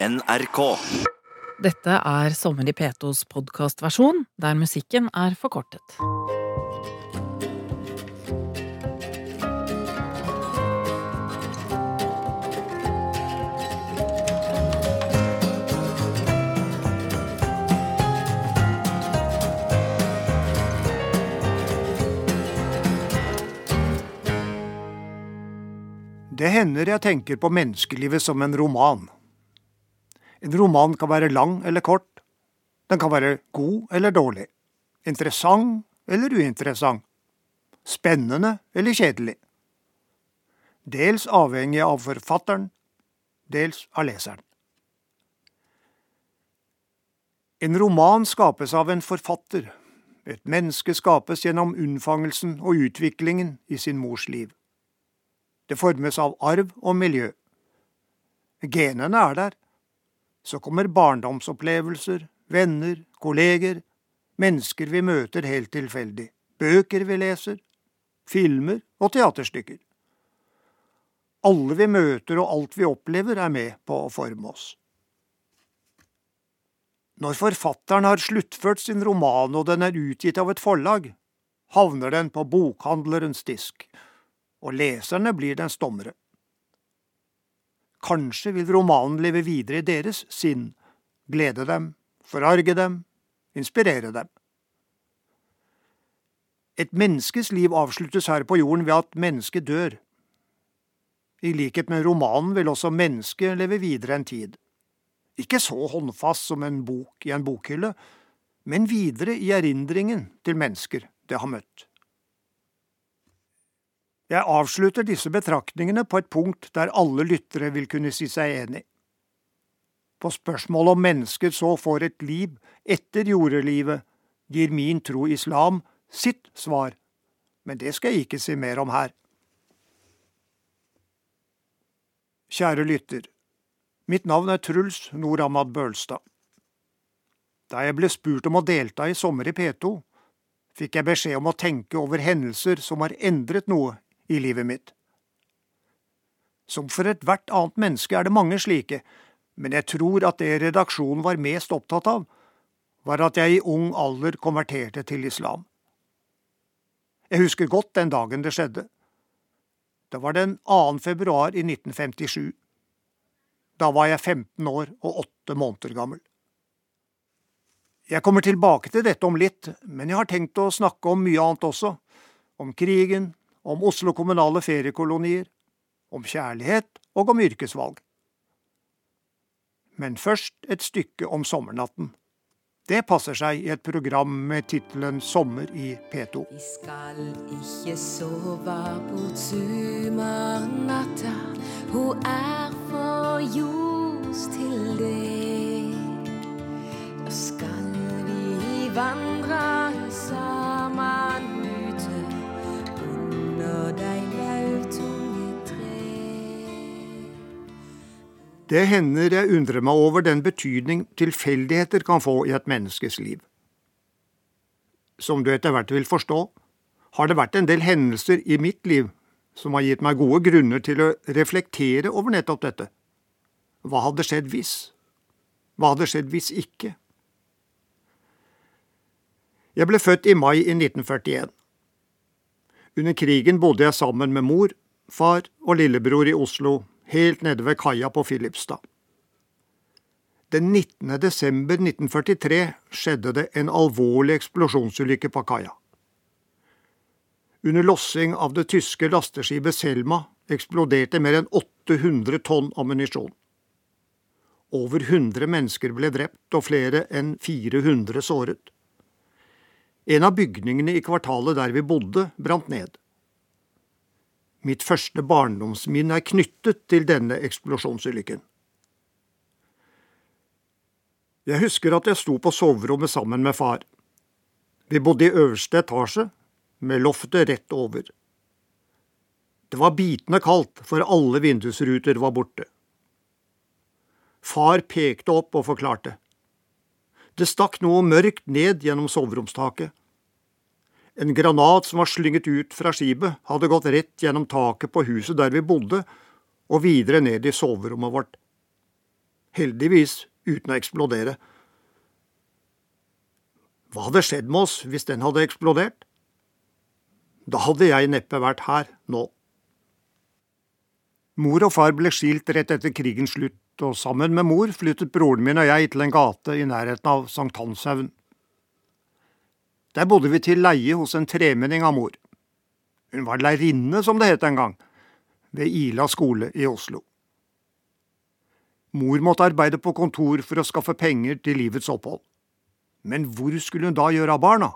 NRK. Dette er Sommer i P2s podkastversjon, der musikken er forkortet. Det hender jeg tenker på menneskelivet som en roman. En roman kan være lang eller kort. Den kan være god eller dårlig. Interessant eller uinteressant. Spennende eller kjedelig. Dels avhengig av forfatteren, dels av leseren. En roman skapes av en forfatter. Et menneske skapes gjennom unnfangelsen og utviklingen i sin mors liv. Det formes av arv og miljø. Genene er der. Så kommer barndomsopplevelser, venner, kolleger, mennesker vi møter helt tilfeldig, bøker vi leser, filmer og teaterstykker. Alle vi møter og alt vi opplever er med på å forme oss. Når forfatteren har sluttført sin roman og den er utgitt av et forlag, havner den på bokhandlerens disk, og leserne blir dens dommere. Kanskje vil romanen leve videre i deres sinn, glede dem, forarge dem, inspirere dem. Et menneskes liv avsluttes her på jorden ved at mennesket dør. I likhet med romanen vil også mennesket leve videre en tid. Ikke så håndfast som en bok i en bokhylle, men videre i erindringen til mennesker det har møtt. Jeg avslutter disse betraktningene på et punkt der alle lyttere vil kunne si seg enig. På spørsmålet om mennesket så får et liv etter jordelivet, gir min tro islam sitt svar, men det skal jeg ikke si mer om her. Kjære lytter, mitt navn er Truls Noramad Bølstad. Da jeg ble spurt om å delta i Sommer i P2, fikk jeg beskjed om å tenke over hendelser som har endret noe i livet mitt. Som for ethvert annet menneske er det mange slike, men jeg tror at det redaksjonen var mest opptatt av, var at jeg i ung alder konverterte til islam. Jeg husker godt den dagen det skjedde. Det var den 2. februar i 1957. Da var jeg 15 år og 8 måneder gammel. Jeg kommer tilbake til dette om litt, men jeg har tenkt å snakke om mye annet også. Om krigen, om Oslo kommunale feriekolonier, om kjærlighet og om yrkesvalg. Men først et stykke om sommernatten. Det passer seg i et program med tittelen Sommer i P2. Vi skal ikke sove bort sumernatta, hun er for ljos til det. Da skal vi vandra Det hender jeg undrer meg over den betydning tilfeldigheter kan få i et menneskes liv. Som du etter hvert vil forstå, har det vært en del hendelser i mitt liv som har gitt meg gode grunner til å reflektere over nettopp dette. Hva hadde skjedd hvis? Hva hadde skjedd hvis ikke? Jeg ble født i mai i 1941. Under krigen bodde jeg sammen med mor, far og lillebror i Oslo, helt nede ved kaia på Filipstad. Den 19. desember 1943 skjedde det en alvorlig eksplosjonsulykke på kaia. Under lossing av det tyske lasteskipet Selma eksploderte mer enn 800 tonn ammunisjon. Over 100 mennesker ble drept og flere enn 400 såret. En av bygningene i kvartalet der vi bodde, brant ned. Mitt første barndomsminne er knyttet til denne eksplosjonsulykken. Jeg husker at jeg sto på soverommet sammen med far. Vi bodde i øverste etasje, med loftet rett over. Det var bitende kaldt, for alle vindusruter var borte. Far pekte opp og forklarte. Det stakk noe mørkt ned gjennom soveromstaket. En granat som var slynget ut fra skipet, hadde gått rett gjennom taket på huset der vi bodde, og videre ned i soverommet vårt. heldigvis uten å eksplodere. Hva hadde skjedd med oss hvis den hadde eksplodert? Da hadde jeg neppe vært her nå. Mor og far ble skilt rett etter krigens slutt, og sammen med mor flyttet broren min og jeg til en gate i nærheten av Sankthanshaugen. Der bodde vi til leie hos en tremenning av mor. Hun var lærerinne, som det het en gang, ved Ila skole i Oslo. Mor måtte arbeide på kontor for å skaffe penger til livets opphold. Men hvor skulle hun da gjøre av barna?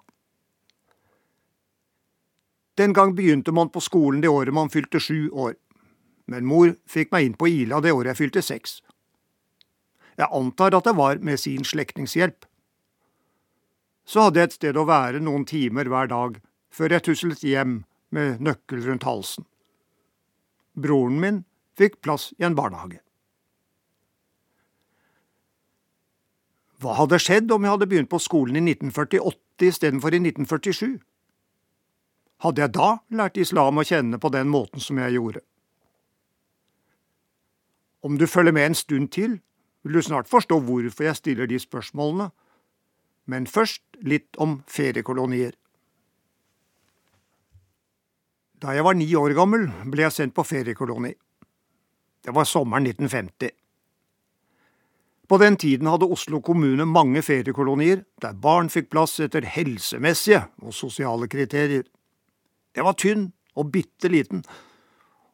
Den gang begynte man på skolen det året man fylte sju år, men mor fikk meg inn på Ila det året jeg fylte seks. Jeg antar at det var med sin slektnings hjelp. Så hadde jeg et sted å være noen timer hver dag før jeg tuslet hjem med nøkkel rundt halsen. Broren min fikk plass i en barnehage. Hva hadde skjedd om jeg hadde begynt på skolen i 1948 istedenfor i 1947? Hadde jeg da lært islam å kjenne på den måten som jeg gjorde? Om du følger med en stund til, vil du snart forstå hvorfor jeg stiller de spørsmålene, men først litt om feriekolonier. Da jeg var ni år gammel, ble jeg sendt på feriekoloni. Det var sommeren 1950. På den tiden hadde Oslo kommune mange feriekolonier der barn fikk plass etter helsemessige og sosiale kriterier. Jeg var tynn og bitte liten,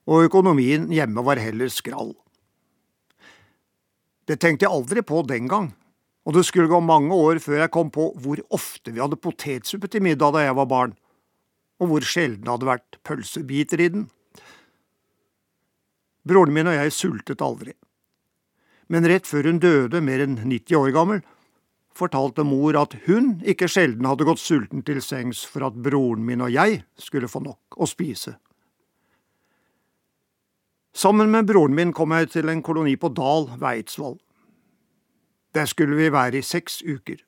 og økonomien hjemme var heller skrall. Det tenkte jeg aldri på den gang, og det skulle gå mange år før jeg kom på hvor ofte vi hadde potetsuppe til middag da jeg var barn, og hvor sjelden det hadde vært pølsebiter i den. Broren min og jeg sultet aldri men rett før hun døde, mer enn 90 år gammel, fortalte mor at hun ikke sjelden hadde gått sulten til sengs for at broren min og jeg skulle få nok å spise. Sammen med broren min kom jeg til en koloni på Dal ved Eidsvoll. Der skulle vi være i seks uker.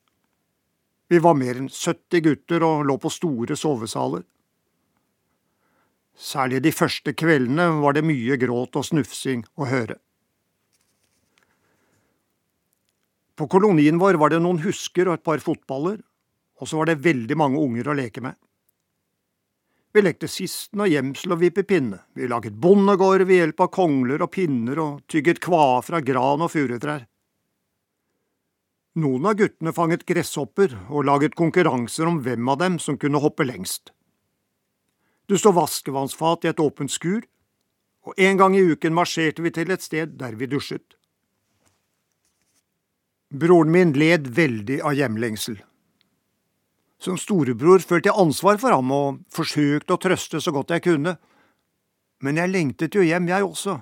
Vi var mer enn 70 gutter og lå på store sovesaler. Særlig de første kveldene var det mye gråt og snufsing å høre. På kolonien vår var det noen husker og et par fotballer, og så var det veldig mange unger å leke med. Vi lekte sisten og gjemsel og vippe pinne, vi laget bondegård ved hjelp av kongler og pinner og tygget kvae fra gran og furutrær. Noen av guttene fanget gresshopper og laget konkurranser om hvem av dem som kunne hoppe lengst. Det sto vaskevannsfat i et åpent skur, og en gang i uken marsjerte vi til et sted der vi dusjet. Broren min led veldig av hjemlengsel. Som storebror følte jeg ansvar for ham og forsøkte å trøste så godt jeg kunne, men jeg lengtet jo hjem, jeg også.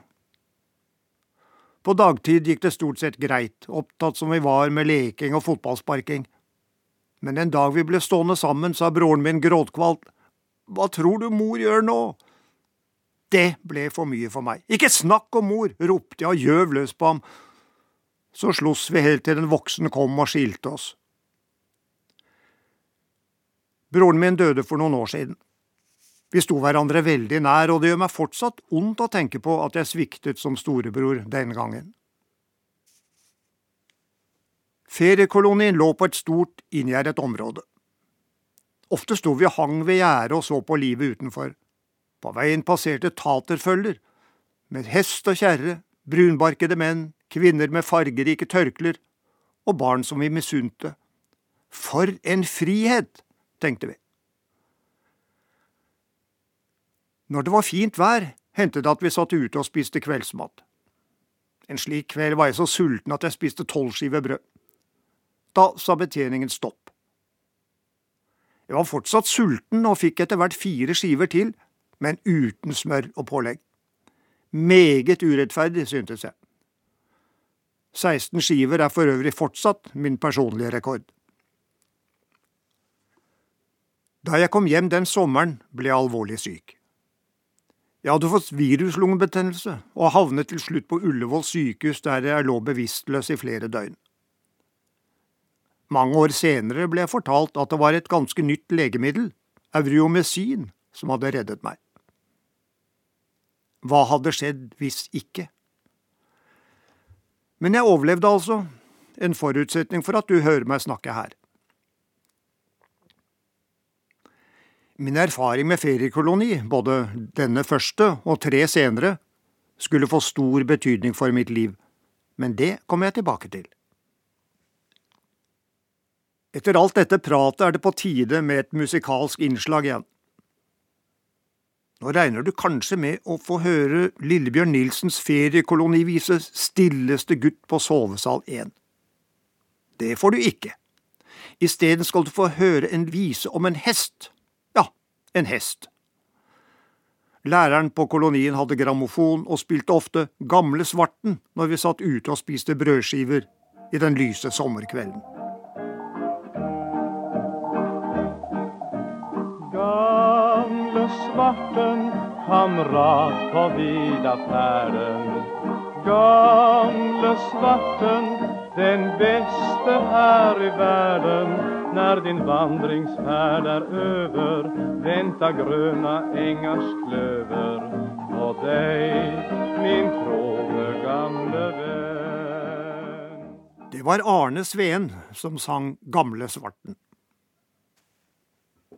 På dagtid gikk det stort sett greit, opptatt som vi var med leking og fotballsparking. Men en dag vi ble stående sammen, sa broren min gråtkvalt, Hva tror du mor gjør nå? Det ble for mye for meg. Ikke snakk om mor, ropte jeg og gjøv løs på ham så sloss vi helt til den voksne kom og skilte oss. Broren min døde for noen år siden. Vi sto hverandre veldig nær, og det gjør meg fortsatt ondt å tenke på at jeg sviktet som storebror den gangen. Feriekolonien lå på et stort, inngjerdet område. Ofte sto vi og hang ved gjerdet og så på livet utenfor. På veien passerte taterfølger, med hest og kjerre, brunbarkede menn, kvinner med fargerike tørklær og barn som vi misunte. For en frihet, tenkte vi. Når det var fint vær, hendte det at vi satt ute og spiste kveldsmat. En slik kveld var jeg så sulten at jeg spiste tolv skiver brød. Da sa betjeningen stopp. Jeg var fortsatt sulten og fikk etter hvert fire skiver til, men uten smør og pålegg. Meget urettferdig, syntes jeg. 16 skiver er for øvrig fortsatt min personlige rekord. Da jeg kom hjem den sommeren, ble jeg alvorlig syk. Jeg hadde fått viruslungebetennelse og havnet til slutt på Ullevål sykehus der jeg lå bevisstløs i flere døgn. Mange år senere ble jeg fortalt at det var et ganske nytt legemiddel, evryomesin, som hadde reddet meg. Hva hadde skjedd hvis ikke? Men jeg overlevde altså, en forutsetning for at du hører meg snakke her. Min erfaring med feriekoloni, både denne første og tre senere, skulle få stor betydning for mitt liv, men det kommer jeg tilbake til. Etter alt dette pratet er det på tide med et musikalsk innslag igjen. Nå regner du kanskje med å få høre Lillebjørn Nilsens feriekolonivise Stilleste gutt på sovesal 1. Det får du ikke. Isteden skal du få høre en vise om en hest. En hest. Læreren på kolonien hadde grammofon og spilte ofte Gamle Svarten når vi satt ute og spiste brødskiver i den lyse sommerkvelden. Gamle Svarten, kamrat på vidaferden. Gamle Svarten, den beste her i verden. När din vandringsfärd är över vänta gröna ängars klöver på dig, min trogne gamle vän. Det var Arne Sveen som sang Gamle Svarten.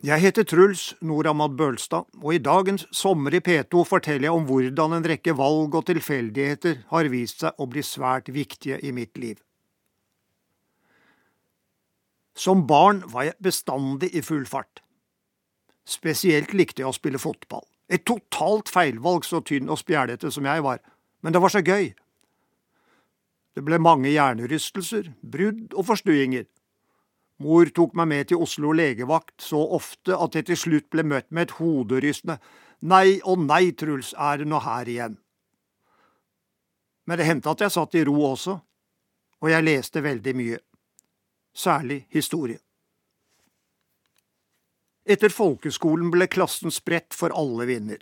Jeg heter Truls Noramad Bølstad, og i dagens Sommer i P2 forteller jeg om hvordan en rekke valg og tilfeldigheter har vist seg å bli svært viktige i mitt liv. Som barn var jeg bestandig i full fart. Spesielt likte jeg å spille fotball. Et totalt feilvalg, så tynn og spjælete som jeg var, men det var så gøy. Det ble mange hjernerystelser, brudd og forstuinger. Mor tok meg med til Oslo legevakt så ofte at jeg til slutt ble møtt med et hoderystende Nei og nei, Truls, er det nå her igjen? Men det hendte at jeg satt i ro også, og jeg leste veldig mye særlig historie. Etter folkeskolen ble klassen spredt for alle vinder.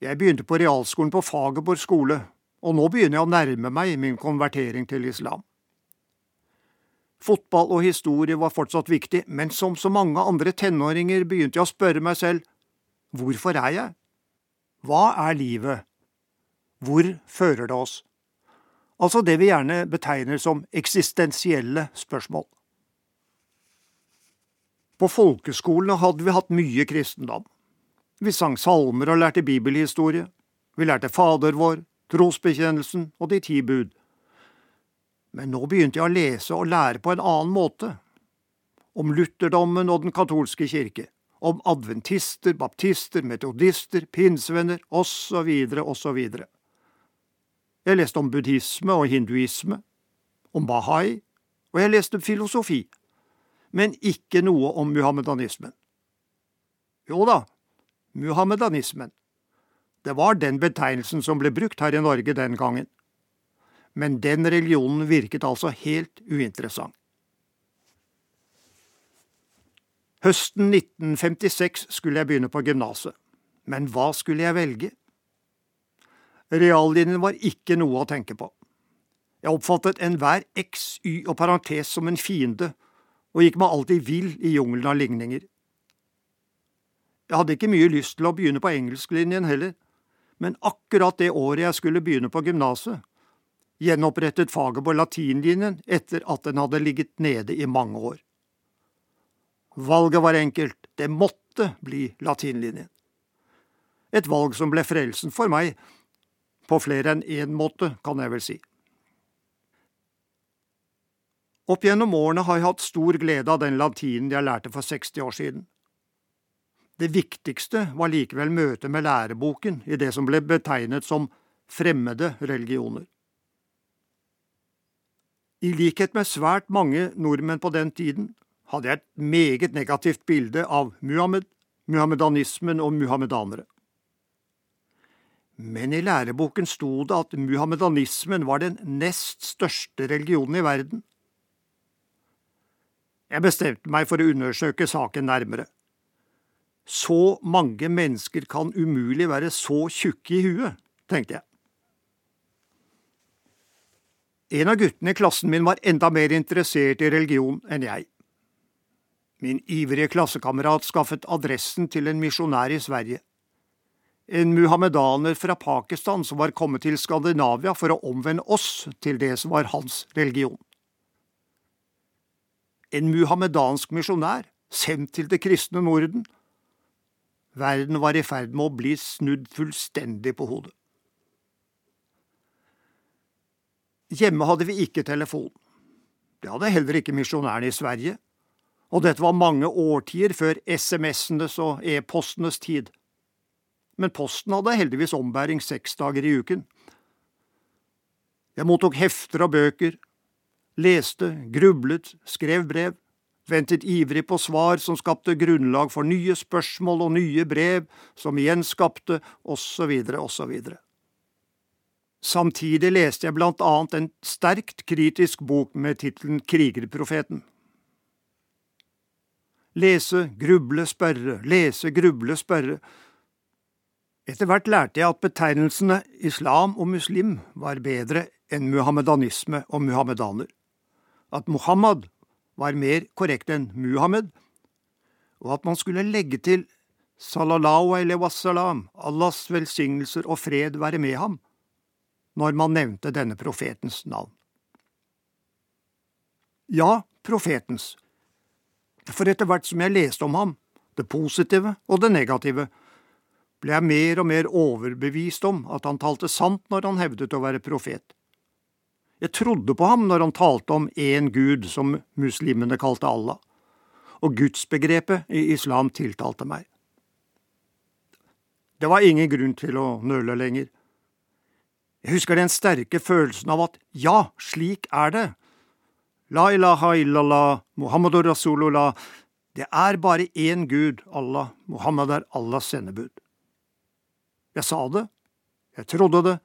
Jeg begynte på realskolen på Fagerborg skole, og nå begynner jeg å nærme meg min konvertering til islam. Fotball og historie var fortsatt viktig, men som så mange andre tenåringer begynte jeg å spørre meg selv hvorfor er jeg? Hva er livet? Hvor fører det oss? Altså det vi gjerne betegner som eksistensielle spørsmål. På folkeskolene hadde vi hatt mye kristendom. Vi sang salmer og lærte bibelhistorie. Vi lærte Fader vår, trosbekjennelsen og de ti bud. Men nå begynte jeg å lese og lære på en annen måte. Om lutherdommen og den katolske kirke. Om adventister, baptister, metodister, pinsevenner osv., osv. Jeg leste om buddhisme og hinduisme, om bahai, og jeg leste filosofi, men ikke noe om muhammedanismen. Jo da, muhammedanismen. Det var den betegnelsen som ble brukt her i Norge den gangen. Men den religionen virket altså helt uinteressant. Høsten 1956 skulle jeg begynne på gymnaset, men hva skulle jeg velge? Reallinjen var ikke noe å tenke på. Jeg oppfattet enhver x, y og parentes som en fiende, og gikk meg alltid vill i jungelen av ligninger. Jeg hadde ikke mye lyst til å begynne på engelsklinjen heller, men akkurat det året jeg skulle begynne på gymnaset, gjenopprettet faget på latinlinjen etter at den hadde ligget nede i mange år. Valget var enkelt, det måtte bli latinlinjen. Et valg som ble frelsen for meg, på flere enn én måte, kan jeg vel si. Opp gjennom årene har jeg hatt stor glede av den latinen jeg lærte for 60 år siden. Det viktigste var likevel møtet med læreboken i det som ble betegnet som fremmede religioner. I likhet med svært mange nordmenn på den tiden hadde jeg et meget negativt bilde av Muhammed, muhammedanismen og muhammedanere men i læreboken sto det at muhammedanismen var den nest største religionen i verden. Jeg bestemte meg for å undersøke saken nærmere. Så mange mennesker kan umulig være så tjukke i huet, tenkte jeg. En av guttene i klassen min var enda mer interessert i religion enn jeg. Min ivrige klassekamerat skaffet adressen til en misjonær i Sverige. En muhammedaner fra Pakistan som var kommet til Skandinavia for å omvende oss til det som var hans religion. En muhammedansk misjonær sendt til det kristne Norden. Verden var i ferd med å bli snudd fullstendig på hodet. Hjemme hadde vi ikke telefon. Det hadde heller ikke misjonærene i Sverige, og dette var mange årtier før SMS-enes og e-postenes tid men posten hadde heldigvis ombæring seks dager i uken. Jeg mottok hefter av bøker, leste, grublet, skrev brev, ventet ivrig på svar som skapte grunnlag for nye spørsmål og nye brev, som igjen skapte osv., osv. Samtidig leste jeg blant annet en sterkt kritisk bok med tittelen Krigerprofeten. Lese, gruble, spørre, lese, gruble, spørre, etter hvert lærte jeg at betegnelsene islam og muslim var bedre enn muhammedanisme og muhammedaner, at Muhammad var mer korrekt enn Muhammed, og at man skulle legge til sallallahu alaihi wassalam, Allahs velsignelser og fred være med ham, når man nevnte denne profetens navn. Ja, profetens, for etter hvert som jeg leste om ham, det positive og det negative, ble jeg mer og mer overbevist om at han talte sant når han hevdet å være profet. Jeg trodde på ham når han talte om én gud, som muslimene kalte Allah, og gudsbegrepet i islam tiltalte meg. Det var ingen grunn til å nøle lenger. Jeg husker den sterke følelsen av at ja, slik er det. La ilaha illallah, Muhammadur rasulullah, det er bare én Gud, Allah, Muhammad er Allahs sendebud. Jeg sa det, jeg trodde det,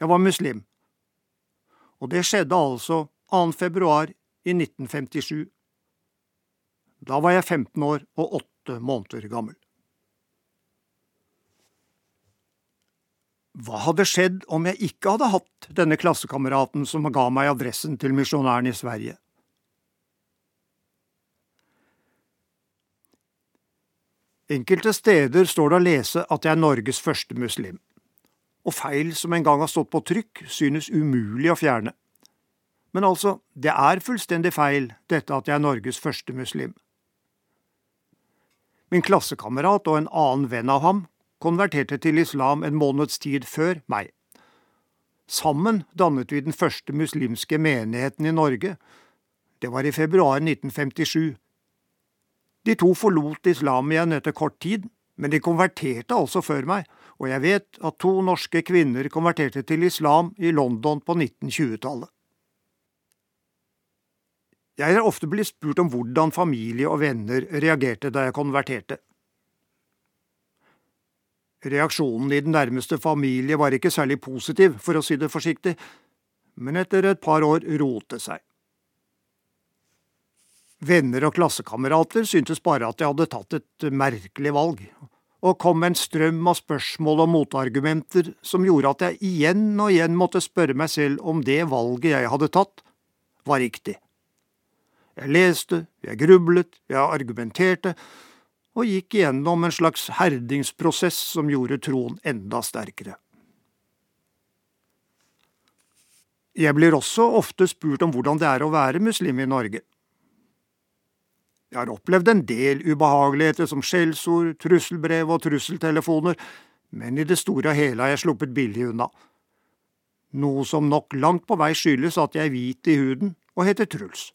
jeg var muslim. Og det skjedde altså 2. februar i 1957. Da var jeg 15 år og 8 måneder gammel. Hva hadde skjedd om jeg ikke hadde hatt denne klassekameraten som ga meg adressen til misjonæren i Sverige? Enkelte steder står det å lese at jeg er Norges første muslim, og feil som en gang har stått på trykk, synes umulig å fjerne. Men altså, det er fullstendig feil, dette at jeg er Norges første muslim. Min klassekamerat og en annen venn av ham konverterte til islam en måneds tid før meg. Sammen dannet vi den første muslimske menigheten i Norge. Det var i februar 1957 de to forlot islam igjen etter kort tid, men de konverterte altså før meg, og jeg vet at to norske kvinner konverterte til islam i London på 1920-tallet. Jeg er ofte blitt spurt om hvordan familie og venner reagerte da jeg konverterte. Reaksjonen i den nærmeste familie var ikke særlig positiv, for å si det forsiktig, men etter et par år rote seg. Venner og klassekamerater syntes bare at jeg hadde tatt et merkelig valg, og kom med en strøm av spørsmål og motargumenter som gjorde at jeg igjen og igjen måtte spørre meg selv om det valget jeg hadde tatt, var riktig. Jeg leste, jeg grublet, jeg argumenterte, og gikk igjennom en slags herdingsprosess som gjorde troen enda sterkere. Jeg blir også ofte spurt om hvordan det er å være muslim i Norge. Jeg har opplevd en del ubehageligheter som skjellsord, trusselbrev og trusseltelefoner, men i det store og hele har jeg sluppet billig unna. Noe som nok langt på vei skyldes at jeg er hvit i huden og heter Truls.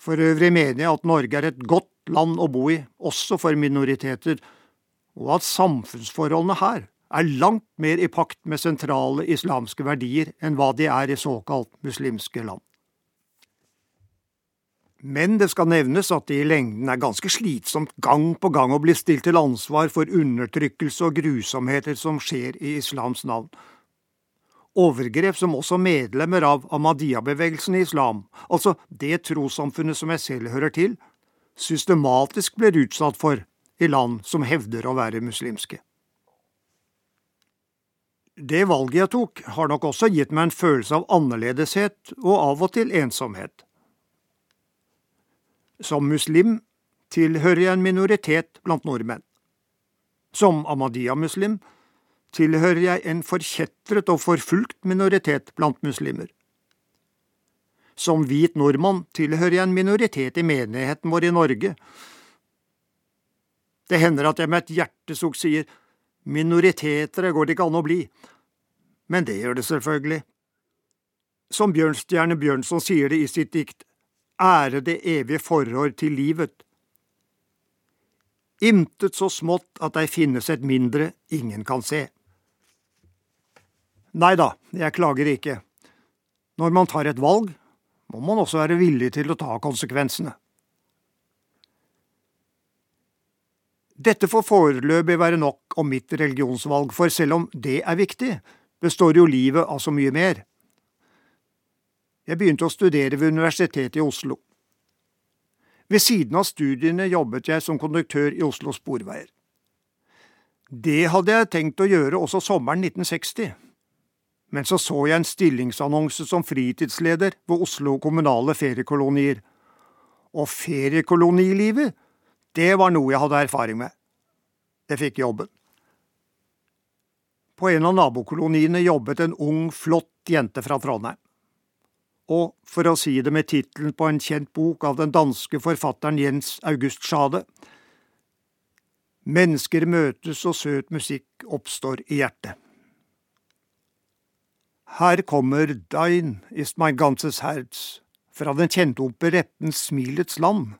For øvrig mener jeg at Norge er et godt land å bo i, også for minoriteter, og at samfunnsforholdene her er langt mer i pakt med sentrale islamske verdier enn hva de er i såkalt muslimske land. Men det skal nevnes at det i lengden er ganske slitsomt gang på gang å bli stilt til ansvar for undertrykkelse og grusomheter som skjer i islams navn. Overgrep som også medlemmer av Ahmadiyya-bevegelsen i islam, altså det trossamfunnet som jeg selv hører til, systematisk blir utsatt for i land som hevder å være muslimske. Det valget jeg tok, har nok også gitt meg en følelse av annerledeshet og av og til ensomhet. Som muslim tilhører jeg en minoritet blant nordmenn. Som Ahmadiyya-muslim tilhører jeg en forkjetret og forfulgt minoritet blant muslimer. Som hvit nordmann tilhører jeg en minoritet i menigheten vår i Norge. Det hender at jeg med et hjertesukk sier minoritetere går det ikke an å bli, men det gjør det selvfølgelig. Som Bjørnstjerne Bjørnson sier det i sitt dikt, ære det evige forår til livet. Intet så smått at ei finnes et mindre ingen kan se. Nei da, jeg klager ikke. Når man tar et valg, må man også være villig til å ta konsekvensene. Dette får foreløpig være nok om mitt religionsvalg, for selv om det er viktig, består jo livet av så mye mer. Jeg begynte å studere ved Universitetet i Oslo. Ved siden av studiene jobbet jeg som konduktør i Oslo Sporveier. Det hadde jeg tenkt å gjøre også sommeren 1960, men så så jeg en stillingsannonse som fritidsleder ved Oslo kommunale feriekolonier, og feriekolonilivet, det var noe jeg hadde erfaring med. Jeg fikk jobben. På en av nabokoloniene jobbet en ung, flott jente fra Trondheim. Og for å si det med tittelen på en kjent bok av den danske forfatteren Jens August Schade, Mennesker møtes og søt musikk oppstår i hjertet. Her kommer Dein ist mein ganzes Herz fra den kjente operetten Smilets land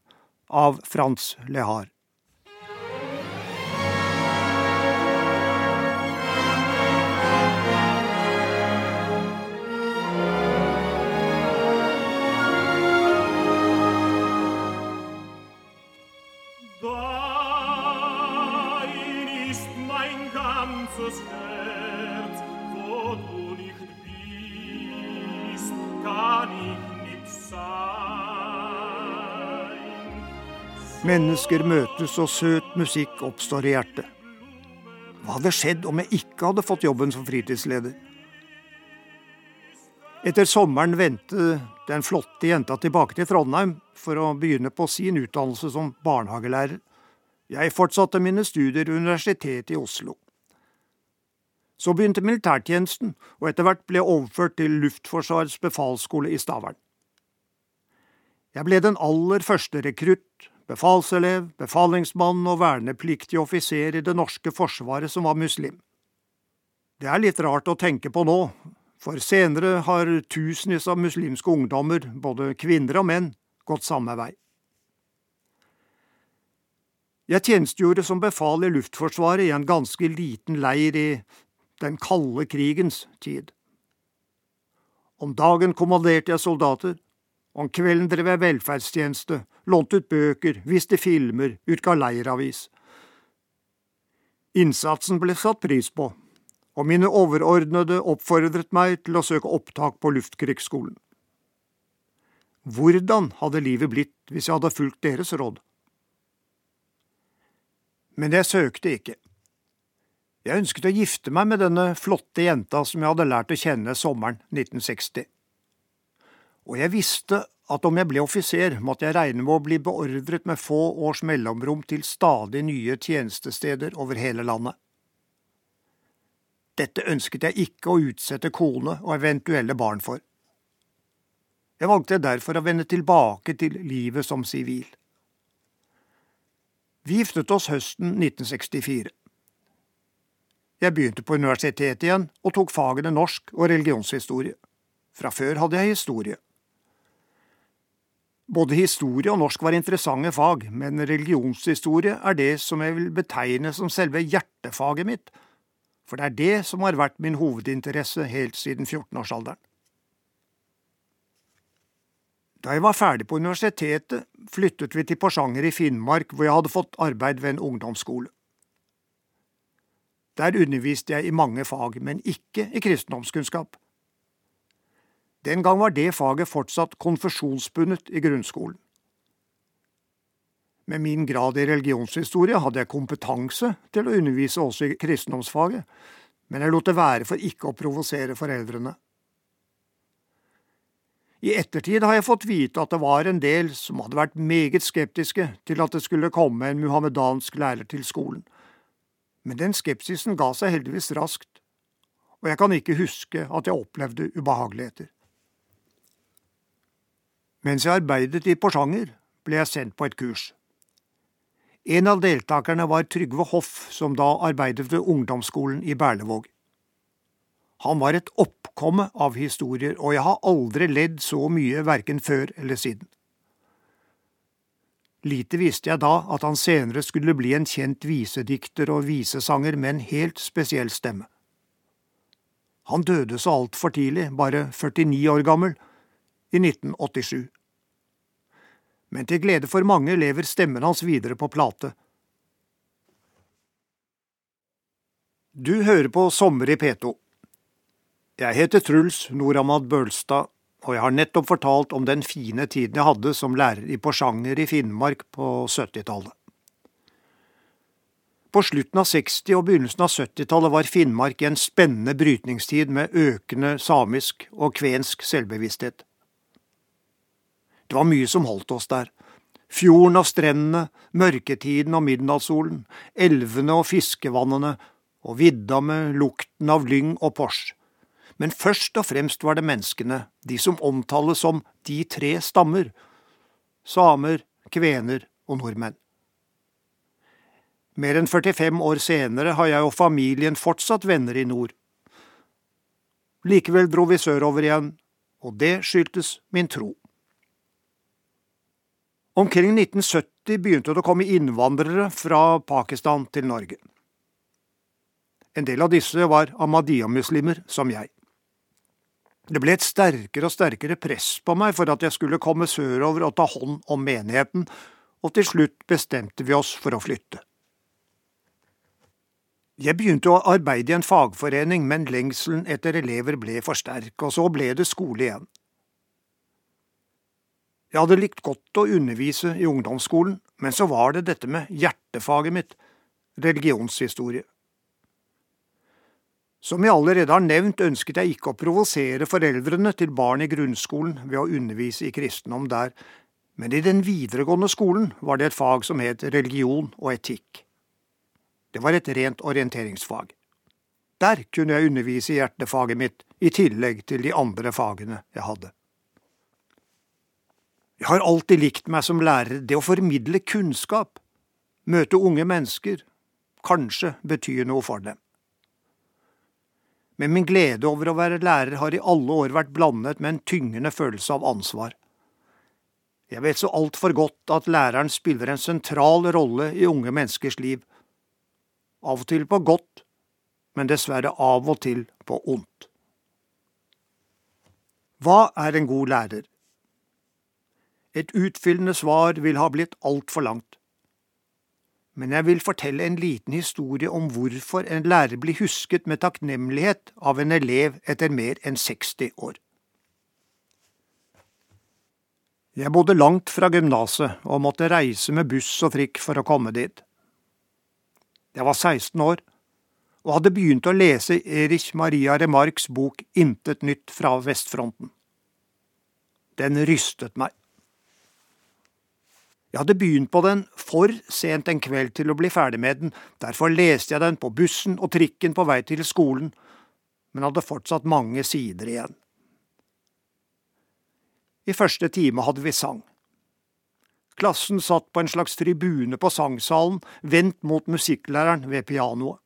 av Frans Lehar. Mennesker møtes og søt musikk oppstår i hjertet. Hva hadde skjedd om jeg ikke hadde fått jobben som fritidsleder? Etter sommeren vendte den flotte jenta tilbake til Trondheim for å begynne på sin utdannelse som barnehagelærer. Jeg fortsatte mine studier ved Universitetet i Oslo. Så begynte militærtjenesten, og etter hvert ble jeg overført til Luftforsvarets befalsskole i Stavern. Jeg ble den aller første rekrutt befalselev, befalingsmann og vernepliktig offiser i det norske forsvaret som var muslim. Det er litt rart å tenke på nå, for senere har tusenvis av muslimske ungdommer, både kvinner og menn, gått samme vei. Jeg tjenestegjorde som befal i Luftforsvaret i en ganske liten leir i den kalde krigens tid. Om dagen kommanderte jeg soldater, om kvelden drev jeg velferdstjeneste, lånte ut bøker, viste filmer, utga leiravis. Innsatsen ble satt pris på, og mine overordnede oppfordret meg til å søke opptak på Luftkrigsskolen. Hvordan hadde livet blitt hvis jeg hadde fulgt deres råd? Men jeg søkte ikke. Jeg ønsket å gifte meg med denne flotte jenta som jeg hadde lært å kjenne sommeren 1960 og jeg visste at om jeg ble offiser, måtte jeg regne med å bli beordret med få års mellomrom til stadig nye tjenestesteder over hele landet. Dette ønsket jeg ikke å utsette kone og eventuelle barn for. Jeg valgte derfor å vende tilbake til livet som sivil. Vi giftet oss høsten 1964. Jeg begynte på universitetet igjen og tok fagene norsk og religionshistorie. Fra før hadde jeg historie. Både historie og norsk var interessante fag, men religionshistorie er det som jeg vil betegne som selve hjertefaget mitt, for det er det som har vært min hovedinteresse helt siden 14-årsalderen. Da jeg var ferdig på universitetet, flyttet vi til Porsanger i Finnmark, hvor jeg hadde fått arbeid ved en ungdomsskole. Der underviste jeg i mange fag, men ikke i kristendomskunnskap. Den gang var det faget fortsatt konfesjonsbundet i grunnskolen. Med min grad i religionshistorie hadde jeg kompetanse til å undervise også i kristendomsfaget, men jeg lot det være for ikke å provosere foreldrene. I ettertid har jeg fått vite at det var en del som hadde vært meget skeptiske til at det skulle komme en muhammedansk lærer til skolen, Men den skepsisen ga seg heldigvis raskt, og jeg kan ikke huske at jeg opplevde ubehageligheter. Mens jeg arbeidet i Porsanger, ble jeg sendt på et kurs. En av deltakerne var Trygve Hoff, som da arbeidet ved ungdomsskolen i Berlevåg. Han var et oppkomme av historier, og jeg har aldri ledd så mye verken før eller siden. Lite visste jeg da at han senere skulle bli en kjent visedikter og visesanger med en helt spesiell stemme. Han døde så altfor tidlig, bare 49 år gammel, i 1987. Men til glede for mange lever stemmen hans videre på plate. Du hører på Sommer i P2. Jeg heter Truls Noramad Bølstad, og jeg har nettopp fortalt om den fine tiden jeg hadde som lærer i Porsanger i Finnmark på 70-tallet. På slutten av 60- og begynnelsen av 70-tallet var Finnmark i en spennende brytningstid med økende samisk og kvensk selvbevissthet. Det var mye som holdt oss der. Fjorden og strendene, mørketiden og midnattssolen, elvene og fiskevannene, og vidda med lukten av lyng og pors. Men først og fremst var det menneskene, de som omtales som de tre stammer – samer, kvener og nordmenn. Mer enn 45 år senere har jeg og familien fortsatt venner i nord. Likevel dro vi sørover igjen, og det skyldtes min tro. Omkring 1970 begynte det å komme innvandrere fra Pakistan til Norge. En del av disse var ahmadiyya-muslimer, som jeg. Det ble et sterkere og sterkere press på meg for at jeg skulle komme sørover og ta hånd om menigheten, og til slutt bestemte vi oss for å flytte. Jeg begynte å arbeide i en fagforening, men lengselen etter elever ble for sterk, og så ble det skole igjen. Jeg hadde likt godt å undervise i ungdomsskolen, men så var det dette med hjertefaget mitt, religionshistorie. Som jeg allerede har nevnt, ønsket jeg ikke å provosere foreldrene til barn i grunnskolen ved å undervise i kristendom der, men i den videregående skolen var det et fag som het religion og etikk. Det var et rent orienteringsfag. Der kunne jeg undervise i hjertefaget mitt, i tillegg til de andre fagene jeg hadde. Jeg har alltid likt meg som lærer, det å formidle kunnskap, møte unge mennesker, kanskje betyr noe for dem. Men min glede over å være lærer har i alle år vært blandet med en tyngende følelse av ansvar. Jeg vet så altfor godt at læreren spiller en sentral rolle i unge menneskers liv, av og til på godt, men dessverre av og til på ondt. Hva er en god lærer? Et utfyllende svar vil ha blitt altfor langt. Men jeg vil fortelle en liten historie om hvorfor en lærer blir husket med takknemlighet av en elev etter mer enn 60 år. Jeg bodde langt fra gymnaset og måtte reise med buss og frikk for å komme dit. Jeg var 16 år og hadde begynt å lese Erich Maria Remarks bok Intet nytt fra vestfronten. Den rystet meg. Jeg hadde begynt på den for sent en kveld til å bli ferdig med den, derfor leste jeg den på bussen og trikken på vei til skolen, men hadde fortsatt mange sider igjen. I første time hadde vi sang. Klassen satt på en slags tribune på sangsalen, vendt mot musikklæreren ved pianoet.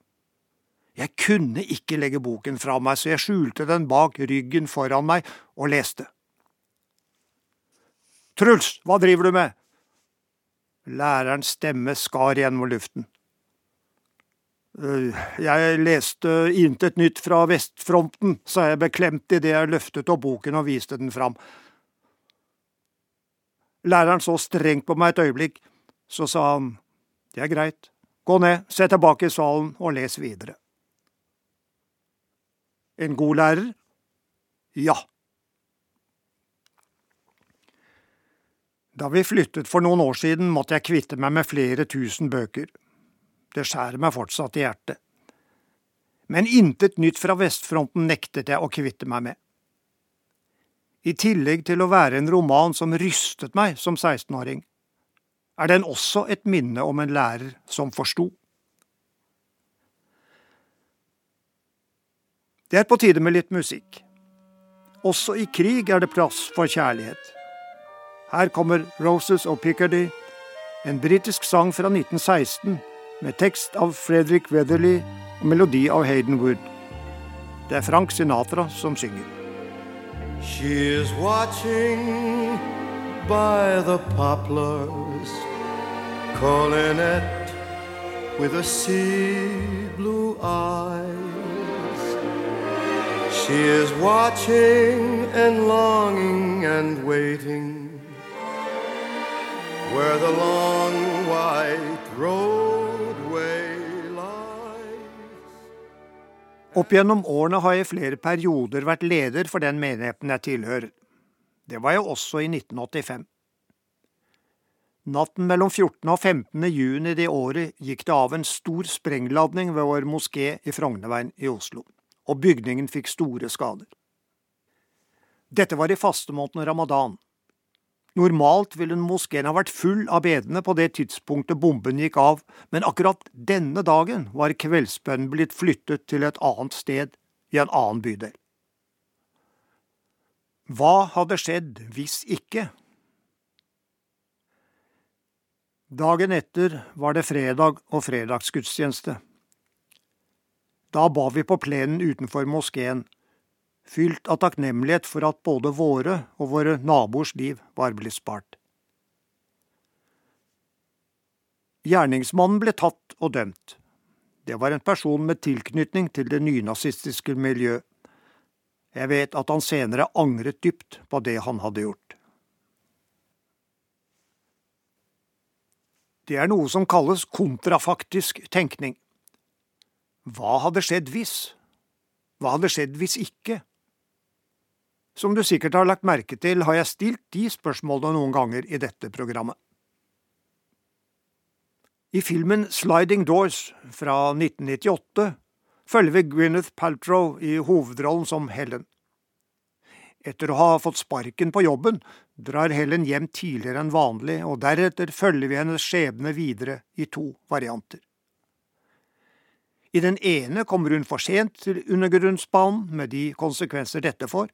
Jeg kunne ikke legge boken fra meg, så jeg skjulte den bak ryggen foran meg og leste. Truls, hva driver du med? Lærerens stemme skar gjennom luften. «Øh, jeg leste intet nytt fra vestfronten, sa jeg beklemt idet jeg løftet opp boken og viste den fram. Læreren så strengt på meg et øyeblikk, så sa han, det er greit, gå ned, se tilbake i salen og les videre. En god lærer? Ja. Da vi flyttet for noen år siden, måtte jeg kvitte meg med flere tusen bøker. Det skjærer meg fortsatt i hjertet. Men intet nytt fra vestfronten nektet jeg å kvitte meg med. I tillegg til å være en roman som rystet meg som 16-åring, er den også et minne om en lærer som forsto. Det er på tide med litt musikk. Også i krig er det plass for kjærlighet. Her kommer Roses og Picardy, en britisk sang fra 1916 med tekst av Frederick Weatherly og melodi av Hayden Wood. Det er Frank Sinatra som synger. She is watching by the poplars, calling it with a sea blue eyes. She is watching and longing and waiting where the long white roadway lies. Opp gjennom årene har jeg i flere perioder vært leder for den menigheten jeg tilhører. Det var jeg også i 1985. Natten mellom 14. og 15. juni det året gikk det av en stor sprengladning ved vår moské i Frognerveien i Oslo, og bygningen fikk store skader. Dette var i fastemåneden ramadan. Normalt ville moskeen ha vært full av bedende på det tidspunktet bomben gikk av, men akkurat denne dagen var kveldsbønnen blitt flyttet til et annet sted, i en annen bydel. Hva hadde skjedd hvis ikke? Dagen etter var det fredag og fredagsgudstjeneste. Da ba vi på plenen utenfor moskeen, fylt av takknemlighet for at både våre og våre naboers liv var blitt spart. Gjerningsmannen ble tatt og dømt. Det var en person med tilknytning til det nynazistiske miljøet. Jeg vet at han senere angret dypt på det han hadde gjort. Det er noe som kalles kontrafaktisk tenkning. Hva hadde skjedd hvis? Hva hadde skjedd hvis ikke? Som du sikkert har lagt merke til, har jeg stilt de spørsmålene noen ganger i dette programmet. I filmen Sliding Doors fra 1998 følger vi Gwyneth Paltrow i hovedrollen som Helen. Etter å ha fått sparken på jobben drar Helen hjem tidligere enn vanlig, og deretter følger vi hennes skjebne videre i to varianter. I den ene kommer hun for sent til undergrunnsbanen, med de konsekvenser dette får.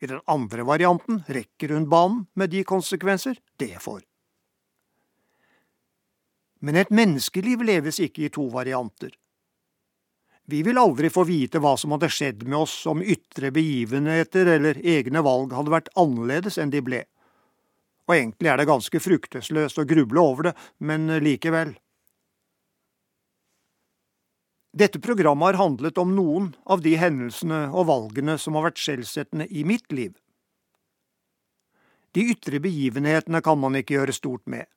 I den andre varianten rekker hun banen, med de konsekvenser det får. Men et menneskeliv leves ikke i to varianter. Vi vil aldri få vite hva som hadde skjedd med oss om ytre begivenheter eller egne valg hadde vært annerledes enn de ble. Og egentlig er det ganske fruktesløst å gruble over det, men likevel. Dette programmet har handlet om noen av de hendelsene og valgene som har vært skjellsettende i mitt liv. De ytre begivenhetene kan man ikke gjøre stort med.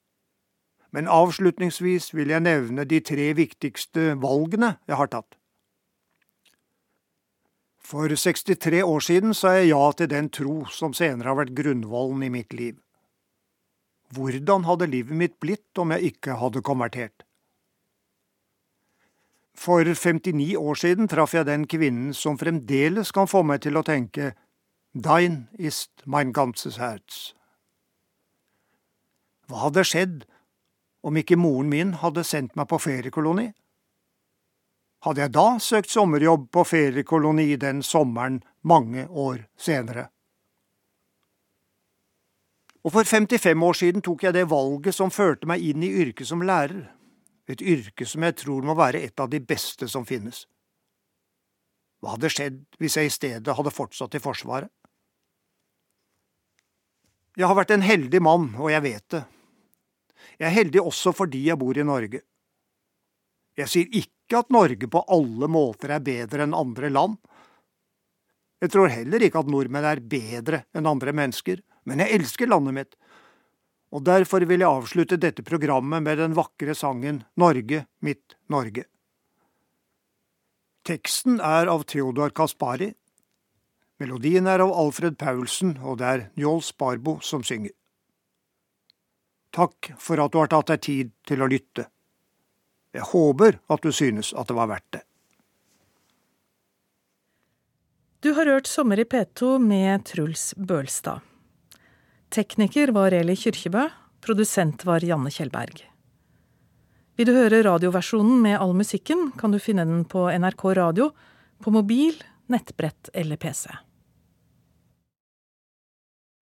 Men avslutningsvis vil jeg nevne de tre viktigste valgene jeg har tatt. For 63 år siden sa jeg ja til den tro som senere har vært grunnvollen i mitt liv. Hvordan hadde livet mitt blitt om jeg ikke hadde konvertert? For 59 år siden traff jeg den kvinnen som fremdeles kan få meg til å tenke Dein ist mein ganzes Herz. Hva hadde skjedd om ikke moren min hadde sendt meg på feriekoloni? hadde jeg da søkt sommerjobb på feriekoloni den sommeren mange år senere. Og for 55 år siden tok jeg det valget som førte meg inn i yrket som lærer, et yrke som jeg tror må være et av de beste som finnes. Hva hadde skjedd hvis jeg i stedet hadde fortsatt i Forsvaret? Jeg har vært en heldig mann, og jeg vet det. Jeg er heldig også fordi jeg bor i Norge. Jeg sier ikke at Norge på alle måter er bedre enn andre land. Jeg tror heller ikke at nordmenn er bedre enn andre mennesker, men jeg elsker landet mitt, og derfor vil jeg avslutte dette programmet med den vakre sangen Norge, mitt Norge. Teksten er av Theodor Kaspari. Melodien er av Alfred Paulsen, og det er Njål Sparbo som synger. Takk for at du har tatt deg tid til å lytte. Jeg håper at du synes at det var verdt det. Du har hørt Sommer i P2 med Truls Bølstad. Tekniker var Eli Kyrkjebø, produsent var Janne Kjellberg. Vil du høre radioversjonen med all musikken, kan du finne den på NRK Radio, på mobil, nettbrett eller PC.